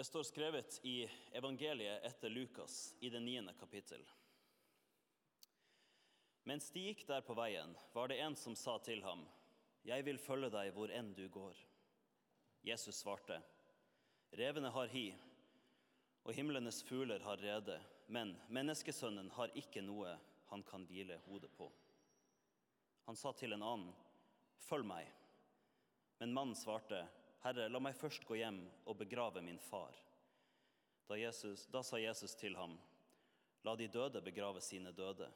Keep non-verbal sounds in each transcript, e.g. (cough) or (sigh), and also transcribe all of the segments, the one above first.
Det står skrevet i evangeliet etter Lukas i det niende kapittel. Mens de gikk der på veien, var det en som sa til ham, 'Jeg vil følge deg hvor enn du går.' Jesus svarte, 'Revene har hi, og himlenes fugler har rede, men menneskesønnen har ikke noe han kan hvile hodet på.' Han sa til en annen, 'Følg meg.' Men mannen svarte, 'Herre, la meg først gå hjem og begrave min far.' Da, Jesus, da sa Jesus til ham, 'La de døde begrave sine døde,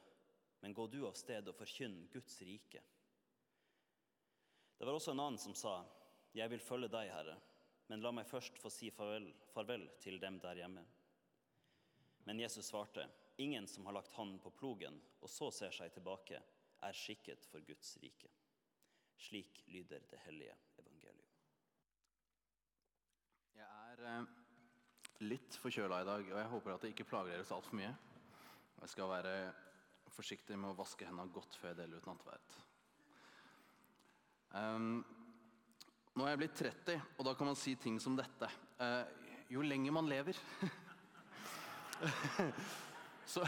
men gå du av sted og forkynn Guds rike.' Det var også en annen som sa, 'Jeg vil følge deg, Herre, men la meg først få si farvel, farvel til dem der hjemme.' Men Jesus svarte, 'Ingen som har lagt hånden på plogen og så ser seg tilbake, er skikket for Guds rike.' Slik lyder det hellige Er eh, litt forkjøla i dag, og jeg håper at det ikke plager dere så altfor mye. Jeg skal være forsiktig med å vaske hendene godt før jeg deler ut nattverd. Um, nå er jeg blitt 30, og da kan man si ting som dette. Eh, jo lenger man lever, (laughs) så,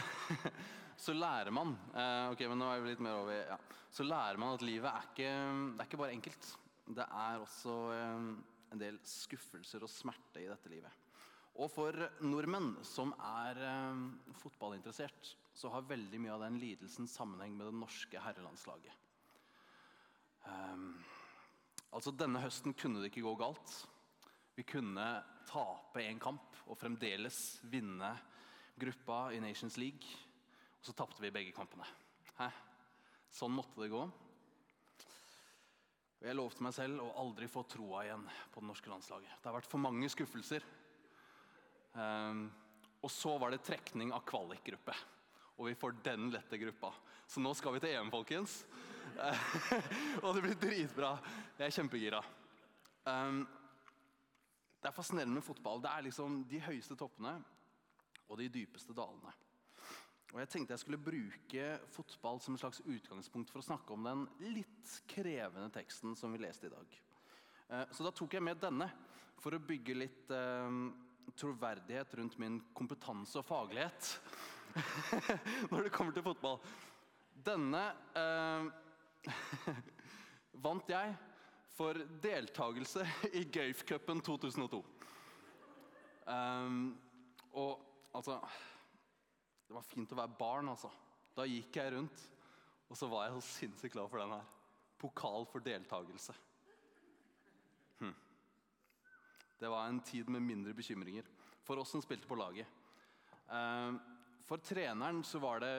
(laughs) så lærer man eh, Ok, men nå er vi litt mer over ja. Så lærer man at livet er ikke, det er ikke bare enkelt. Det er også eh, en del skuffelser og smerte i dette livet. Og for nordmenn som er eh, fotballinteressert, så har veldig mye av den lidelsen sammenheng med det norske herrelandslaget. Um, altså Denne høsten kunne det ikke gå galt. Vi kunne tape en kamp og fremdeles vinne gruppa i Nations League. Og så tapte vi begge kampene. Hæ? Sånn måtte det gå. Og Jeg lovte meg selv å aldri få troa igjen på det norske landslaget. Det har vært for mange skuffelser. Um, og så var det trekning av kvalikgruppe. Og vi får den lette gruppa. Så nå skal vi til EM, folkens. (laughs) og det blir dritbra. Jeg er kjempegira. Um, det er fascinerende med fotball. Det er liksom de høyeste toppene og de dypeste dalene. Og Jeg tenkte jeg skulle bruke fotball som en slags utgangspunkt for å snakke om den litt krevende teksten som vi leste i dag. Uh, så da tok jeg med denne for å bygge litt uh, troverdighet rundt min kompetanse og faglighet (laughs) når det kommer til fotball. Denne eh, (laughs) vant jeg for deltakelse i Gulf-cupen 2002. Um, og altså Det var fint å være barn, altså. Da gikk jeg rundt, og så var jeg så sinnssykt glad for den her. Pokal for deltakelse. Hm. Det var en tid med mindre bekymringer for oss som spilte på laget. Uh, for treneren så var det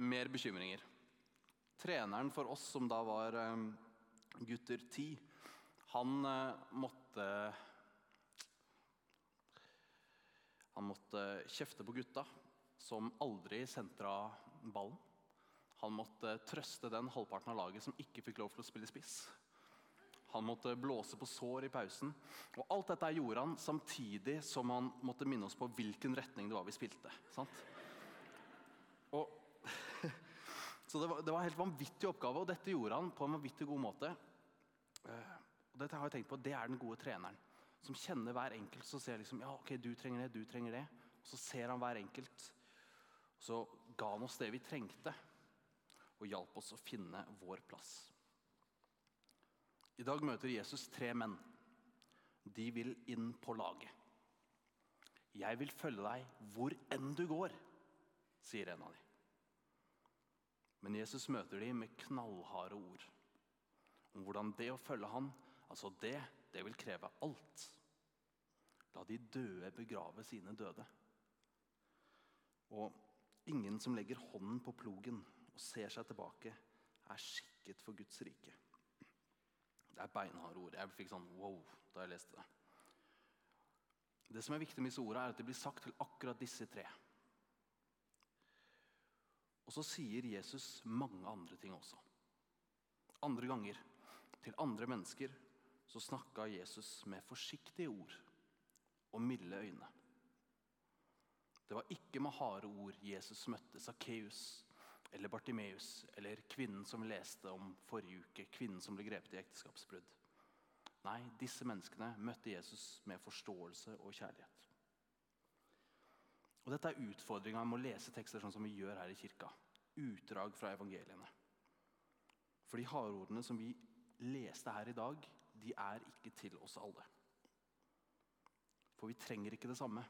mer bekymringer. Treneren for oss som da var um, gutter ti, han uh, måtte Han måtte kjefte på gutta som aldri sentra ballen. Han måtte trøste den halvparten av laget som ikke fikk lov til å spille spiss. Han måtte blåse på sår i pausen. Og Alt dette gjorde han samtidig som han måtte minne oss på hvilken retning det var vi spilte. Og, (laughs) så det var, det var en helt vanvittig oppgave, og dette gjorde han på en vanvittig god måte. Eh, og dette har jeg tenkt på, Det er den gode treneren som kjenner hver enkelt. Så ser liksom, ja, ok, du trenger det, du trenger det. Og så ser han hver enkelt. Så ga han oss det vi trengte, og hjalp oss å finne vår plass. I dag møter Jesus tre menn. De vil inn på laget. Jeg vil følge deg hvor enn du går, sier en av dem. Men Jesus møter dem med knallharde ord om hvordan det å følge han, altså det, det vil kreve alt. La de døde begrave sine døde. Og ingen som legger hånden på plogen og ser seg tilbake, er skikket for Guds rike. Det er beinharde ord. Jeg fikk sånn wow da jeg leste det. Det som er viktig med disse ordene, er at det blir sagt til akkurat disse tre. Og så sier Jesus mange andre ting også. Andre ganger, til andre mennesker, så snakka Jesus med forsiktige ord og milde øyne. Det var ikke med harde ord Jesus møtte Sakkeus eller Bartimeus eller kvinnen som leste om forrige uke, kvinnen som ble grepet i ekteskapsbrudd. Nei, disse menneskene møtte Jesus med forståelse og kjærlighet. Og Dette er utfordringa med å lese tekster sånn som vi gjør her i kirka. Utdrag fra evangeliene. For de hardordene som vi leste her i dag, de er ikke til oss alle. For vi trenger ikke det samme.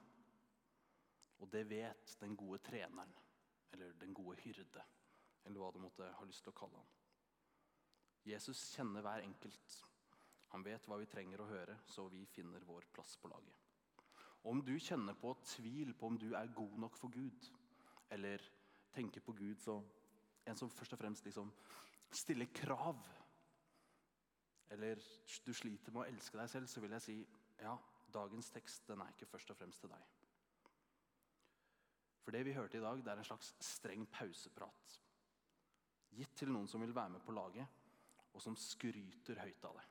Og det vet den gode treneren, eller den gode hyrde, eller hva du måtte ha lyst til å kalle han. Jesus kjenner hver enkelt. Han vet hva vi trenger å høre, så vi finner vår plass på laget. Om du kjenner på tvil på om du er god nok for Gud, eller tenker på Gud som en som først og fremst liksom stiller krav, eller du sliter med å elske deg selv, så vil jeg si ja, dagens tekst den er ikke først og fremst til deg. For det vi hørte i dag, det er en slags streng pauseprat. Gitt til noen som vil være med på laget, og som skryter høyt av det.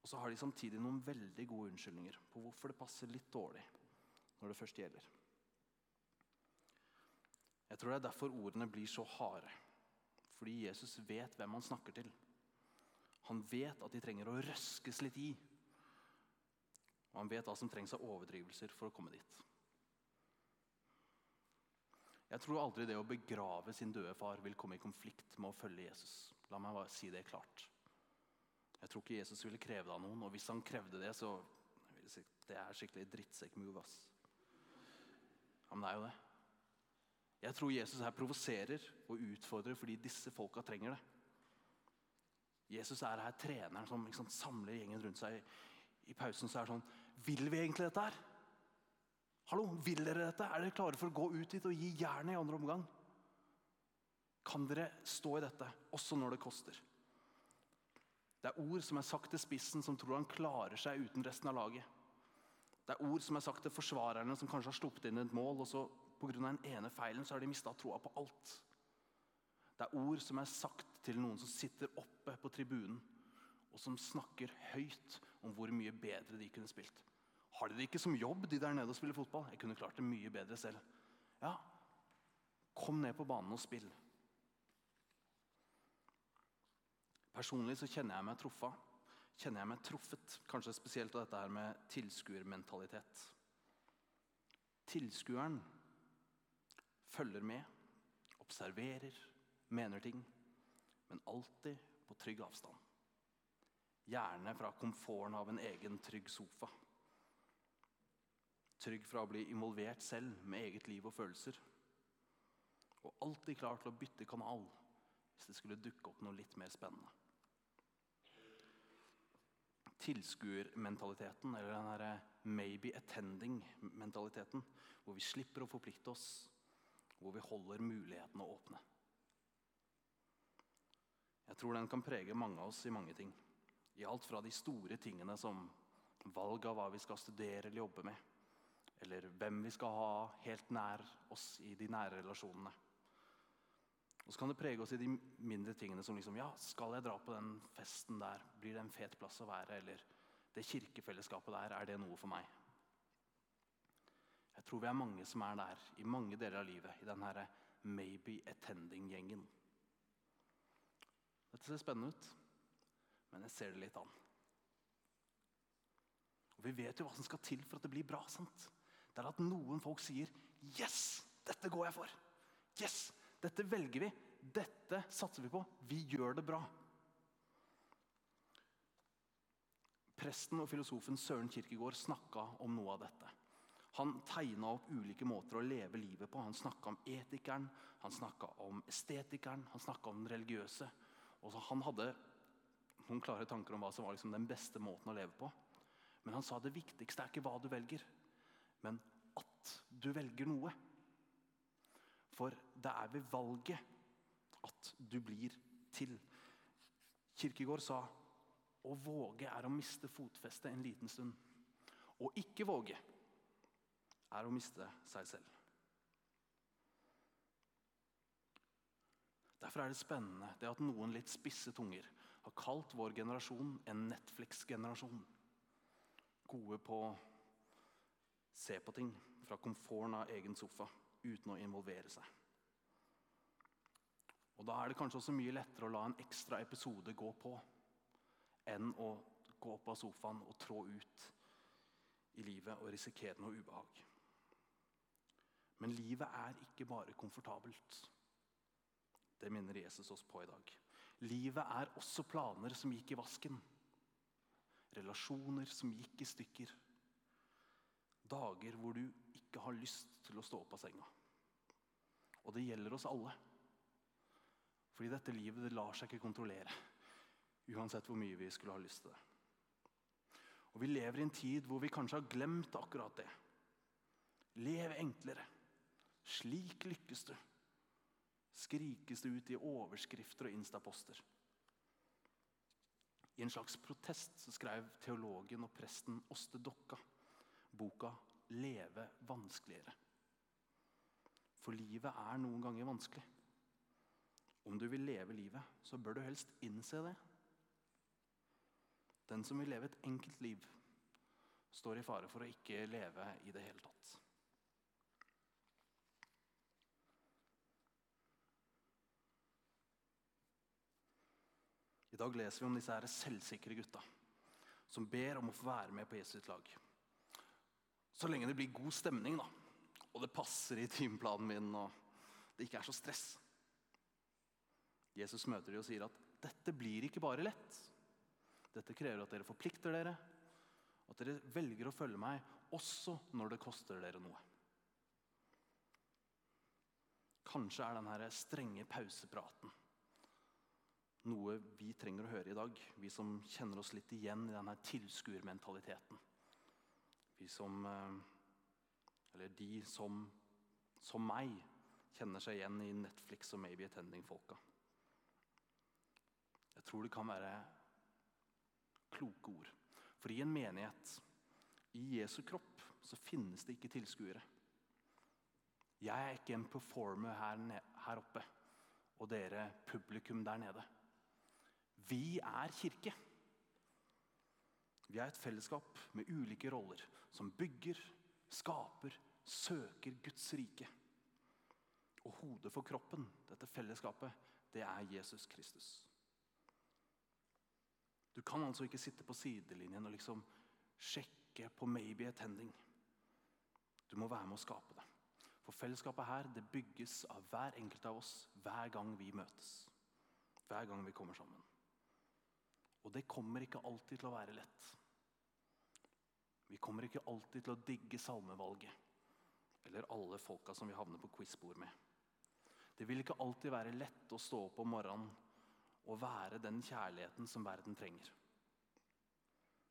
Og så har de samtidig noen veldig gode unnskyldninger på hvorfor det passer litt dårlig når det først gjelder. Jeg tror det er derfor ordene blir så harde. Fordi Jesus vet hvem han snakker til. Han vet at de trenger å røskes litt i. Og han vet hva som trengs av overdrivelser for å komme dit. Jeg tror aldri det å begrave sin døde far vil komme i konflikt med å følge Jesus. La meg bare si det klart. Jeg tror ikke Jesus ville kreve det av noen, og hvis han krevde det, så si, det er skikkelig drittsekk-move. ass. Ja, men det er jo det. Jeg tror Jesus her provoserer og utfordrer fordi disse folka trenger det. Jesus er her treneren som liksom samler gjengen rundt seg. I pausen så er det sånn Vil vi egentlig dette her? Hallo, vil dere dette? Er dere klare for å gå ut dit og gi jernet i andre omgang? Kan dere stå i dette, også når det koster? Det er ord som er sagt til spissen, som tror han klarer seg uten resten av laget. Det er ord som er sagt til forsvarerne, som kanskje har sluppet inn et mål, og så pga. den ene feilen så har de mista troa på alt. Det er ord som er sagt til noen som sitter oppe på tribunen, og som snakker høyt om hvor mye bedre de kunne spilt. Har de det ikke som jobb, de der nede og spiller fotball? Jeg kunne klart det mye bedre selv. Ja, kom ned på banen og spill. Personlig så kjenner jeg meg truffa. Kjenner jeg meg truffet, kanskje spesielt av dette her med tilskuermentalitet. Tilskueren følger med, observerer, mener ting, men alltid på trygg avstand. Gjerne fra komforten av en egen trygg sofa. Trygg fra å bli involvert selv med eget liv og følelser. Og alltid klar til å bytte kanal hvis det skulle dukke opp noe litt mer spennende. Tilskuermentaliteten, eller den herre maybe attending-mentaliteten, hvor vi slipper å forplikte oss, hvor vi holder mulighetene åpne. Jeg tror den kan prege mange av oss i mange ting. I alt fra de store tingene som valg av hva vi skal studere eller jobbe med, eller hvem vi skal ha helt nær oss i de nære relasjonene. Og så kan det prege oss i de mindre tingene som liksom, ja, skal jeg dra på den festen der? Blir det en fet plass å være? Eller det kirkefellesskapet der, er det noe for meg? Jeg tror vi er mange som er der i mange deler av livet, i den herre maybe attending-gjengen. Dette ser spennende ut, men jeg ser det litt an. Og Vi vet jo hva som skal til for at det blir bra. sant? Det er at noen folk sier 'Yes! Dette går jeg for'. Yes! Dette velger vi. Dette satser vi på. Vi gjør det bra. Presten og filosofen Søren Kirkegård snakka om noe av dette. Han tegna opp ulike måter å leve livet på. Han snakka om etikeren, han snakka om estetikeren, han snakka om den religiøse. Og Han hadde noen klare tanker om hva som var liksom den beste måten å leve på. Men han sa det viktigste er ikke hva du velger, men at du velger noe. For det er ved valget at du blir til. Kirkegård sa å våge er å miste fotfestet en liten stund. Å ikke våge er å miste seg selv. Derfor er det spennende det at noen litt spisse tunger har kalt vår generasjon en Netflix-generasjon. Gode på se på ting fra komforten av egen sofa uten å involvere seg. Og Da er det kanskje også mye lettere å la en ekstra episode gå på enn å gå opp av sofaen og trå ut i livet og risikere noe ubehag. Men livet er ikke bare komfortabelt. Det minner Jesus oss på i dag. Livet er også planer som gikk i vasken. Relasjoner som gikk i stykker. Dager hvor du ikke har lyst til å stå opp av senga. Og det gjelder oss alle. Fordi dette livet det lar seg ikke kontrollere. Uansett hvor mye vi skulle ha lyst til det. Og vi lever i en tid hvor vi kanskje har glemt akkurat det. Lev enklere. Slik lykkes du. Skrikes det ut i overskrifter og instaposter. I en slags protest så skrev teologen og presten Åste Dokka boka 'Leve vanskeligere'. For livet er noen ganger vanskelig. Om du vil leve livet, så bør du helst innse det. Den som vil leve et enkelt liv, står i fare for å ikke leve i det hele tatt. I dag leser vi om disse her selvsikre gutta som ber om å få være med på Jesu lag. Så lenge det blir god stemning, da, og det passer i timeplanen min, og det ikke er så stress. Jesus møter dem og sier at dette blir ikke bare lett. Dette krever at dere forplikter dere, at dere velger å følge meg også når det koster dere noe. Kanskje er denne strenge pausepraten noe vi trenger å høre i dag, vi som kjenner oss litt igjen i denne tilskuermentaliteten. Vi som eh, Eller de som, som meg, kjenner seg igjen i Netflix og Maybe Attending-folka. Jeg tror det kan være kloke ord. For i en menighet, i Jesu kropp, så finnes det ikke tilskuere. Jeg er ikke en performer her, her oppe, og dere publikum der nede. Vi er kirke. Vi er et fellesskap med ulike roller som bygger, skaper, søker Guds rike. Og hodet for kroppen, dette fellesskapet, det er Jesus Kristus. Du kan altså ikke sitte på sidelinjen og liksom sjekke på maybe attending. Du må være med å skape det. For fellesskapet her det bygges av hver enkelt av oss hver gang vi møtes. Hver gang vi kommer sammen. Og det kommer ikke alltid til å være lett. Vi kommer ikke alltid til å digge salmevalget eller alle folka som vi havner på quizbord med. Det vil ikke alltid være lett å stå opp om morgenen og være den kjærligheten som verden trenger.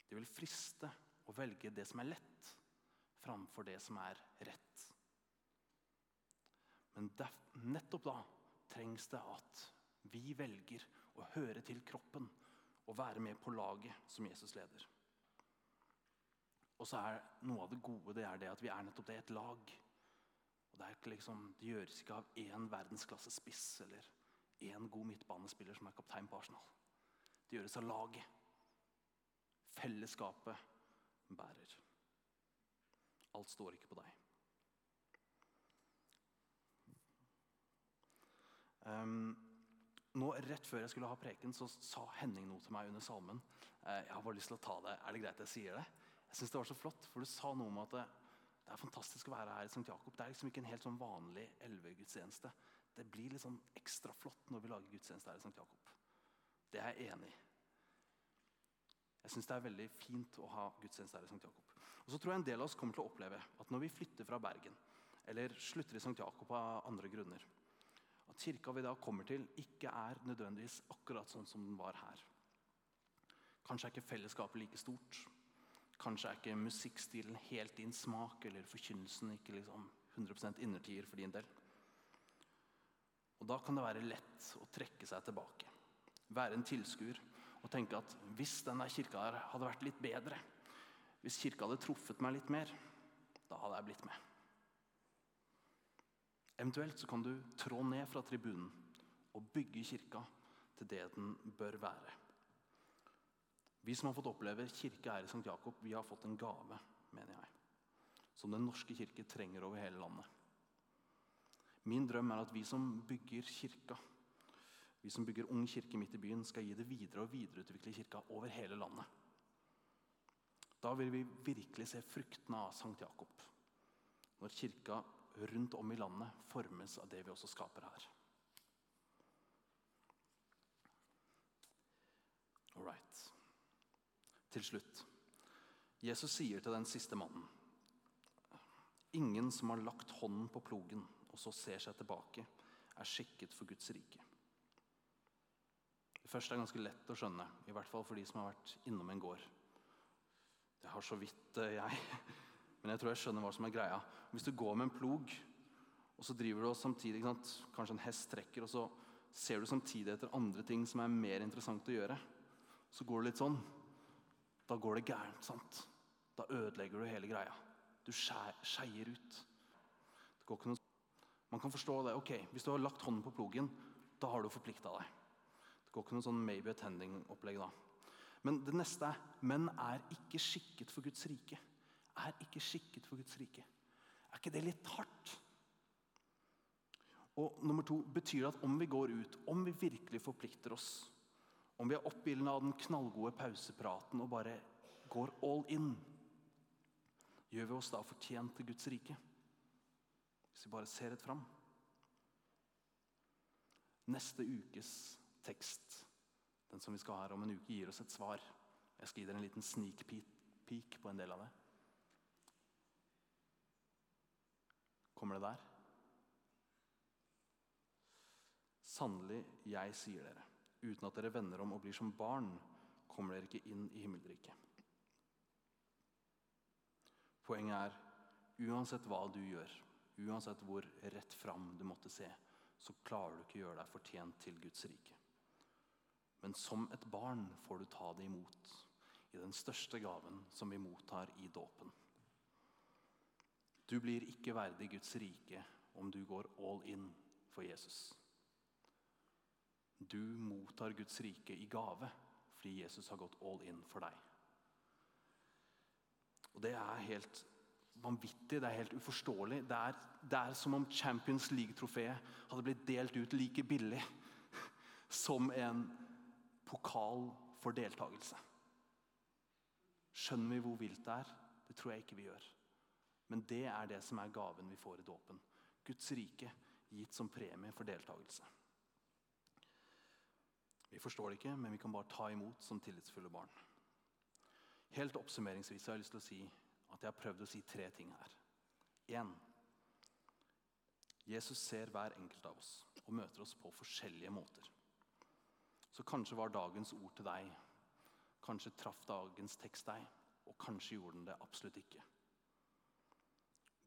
Det vil friste å velge det som er lett, framfor det som er rett. Men nettopp da trengs det at vi velger å høre til kroppen og være med på laget som Jesus leder. Og så er Noe av det gode det er det at vi er nettopp det, et lag. Og Det, liksom, det gjøres ikke av én verdensklasse spiss eller én god midtbanespiller som er kaptein på Arsenal. Det gjøres av laget. Fellesskapet bærer. Alt står ikke på deg. Um, nå, Rett før jeg skulle ha preken, så sa Henning noe til meg under salmen. Uh, jeg har bare lyst til å ta det. Er det greit jeg sier det? Jeg synes det var så flott, for Du sa noe om at det, det er fantastisk å være her i St. Jakob. Det er liksom ikke en helt sånn vanlig elvegudstjeneste. Det blir liksom ekstra flott når vi lager gudstjeneste her i St. Jakob. Det er jeg enig i. Jeg syns det er veldig fint å ha gudstjeneste her i St. Jakob. Og så tror jeg en del av oss kommer til å oppleve at når vi flytter fra Bergen, eller slutter i St. Jakob av andre grunner, at kirka vi da kommer til, ikke er nødvendigvis akkurat sånn som den var her. Kanskje er ikke fellesskapet like stort. Kanskje er ikke musikkstilen helt din smak, eller forkynnelsen ikke liksom 100% innertier for din del. Og Da kan det være lett å trekke seg tilbake, være en tilskuer og tenke at hvis denne kirka her hadde vært litt bedre, hvis kirka hadde truffet meg litt mer, da hadde jeg blitt med. Eventuelt så kan du trå ned fra tribunen og bygge kirka til det den bør være. Vi som har fått oppleve kirke her i St. Jakob, vi har fått en gave, mener jeg. Som Den norske kirke trenger over hele landet. Min drøm er at vi som bygger kirka, vi som bygger Ung kirke midt i byen, skal gi det videre og videreutvikle kirka over hele landet. Da vil vi virkelig se fruktene av Sankt Jakob. Når kirka rundt om i landet formes av det vi også skaper her. All right. Til slutt. Jesus sier til den siste mannen Ingen som har lagt hånden på plogen og så ser seg tilbake, er skikket for Guds rike. Det første er ganske lett å skjønne, i hvert fall for de som har vært innom en gård. Det har så vidt eh, jeg, (laughs) men jeg tror jeg skjønner hva som er greia. Hvis du går med en plog, og så driver du og samtidig Kanskje en hest trekker, og så ser du samtidig etter andre ting som er mer interessant å gjøre. Så går det litt sånn. Da går det gærent. sant? Da ødelegger du hele greia. Du skeier ut. Man kan forstå det. ok, Hvis du har lagt hånden på plogen, da har du forplikta deg. Det går ikke noe sånn maybe attending-opplegg da. Men det neste er menn er ikke skikket for Guds rike. Er ikke skikket for Guds rike. Er ikke det litt hardt? Og nummer to, Betyr det at om vi går ut, om vi virkelig forplikter oss, om vi er oppildna av den knallgode pausepraten og bare går all in, gjør vi oss da fortjent til Guds rike? Hvis vi bare ser rett fram. Neste ukes tekst, den som vi skal ha her om en uke, gir oss et svar. Jeg skal gi dere en liten sneak peek på en del av det. Kommer det der? Sannelig, jeg sier dere, uten at dere vender om og blir som barn, kommer dere ikke inn i himmelriket. Poenget er uansett hva du gjør, uansett hvor rett fram du måtte se, så klarer du ikke å gjøre deg fortjent til Guds rike. Men som et barn får du ta det imot i den største gaven som vi mottar i dåpen. Du blir ikke verdig Guds rike om du går all in for Jesus. Du mottar Guds rike i gave fordi Jesus har gått all in for deg. Og Det er helt vanvittig, det er helt uforståelig. Det er, det er som om Champions League-trofeet hadde blitt delt ut like billig (laughs) som en pokal for deltakelse. Skjønner vi hvor vilt det er? Det tror jeg ikke vi gjør. Men det er det som er gaven vi får i dåpen. Guds rike gitt som premie for deltakelse. Vi forstår det ikke, men vi kan bare ta imot som tillitsfulle barn. Helt oppsummeringsvis har jeg lyst til å si at jeg har prøvd å si tre ting her. En, Jesus ser hver enkelt av oss og møter oss på forskjellige måter. Så kanskje var dagens ord til deg, kanskje traff dagens tekst deg, og kanskje gjorde den det absolutt ikke.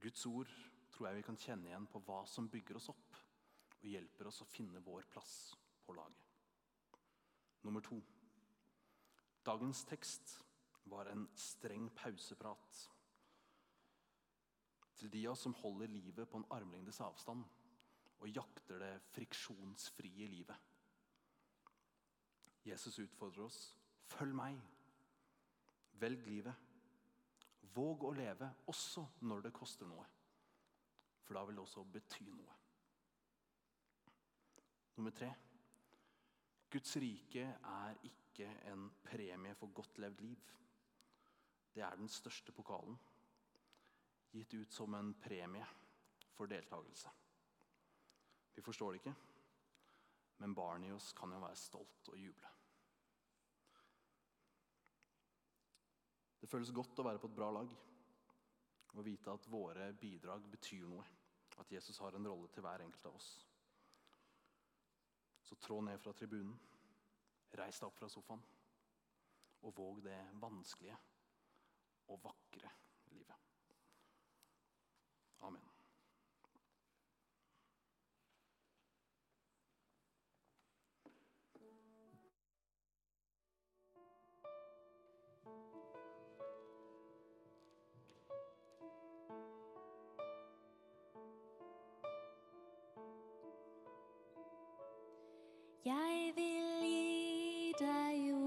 Guds ord tror jeg vi kan kjenne igjen på hva som bygger oss opp og hjelper oss å finne vår plass på laget. Nummer to. Dagens tekst var en streng pauseprat til de av oss som holder livet på en armlengdes avstand og jakter det friksjonsfrie livet. Jesus utfordrer oss. Følg meg. Velg livet. Våg å leve også når det koster noe. For da vil det også bety noe. Nummer tre. Guds rike er ikke en premie for godt levd liv. Det er den største pokalen, gitt ut som en premie for deltakelse. Vi forstår det ikke, men barnet i oss kan jo være stolt og juble. Det føles godt å være på et bra lag og vite at våre bidrag betyr noe. At Jesus har en rolle til hver enkelt av oss. Så trå ned fra tribunen, reis deg opp fra sofaen. Og våg det vanskelige og vakre Jeg vil gi deg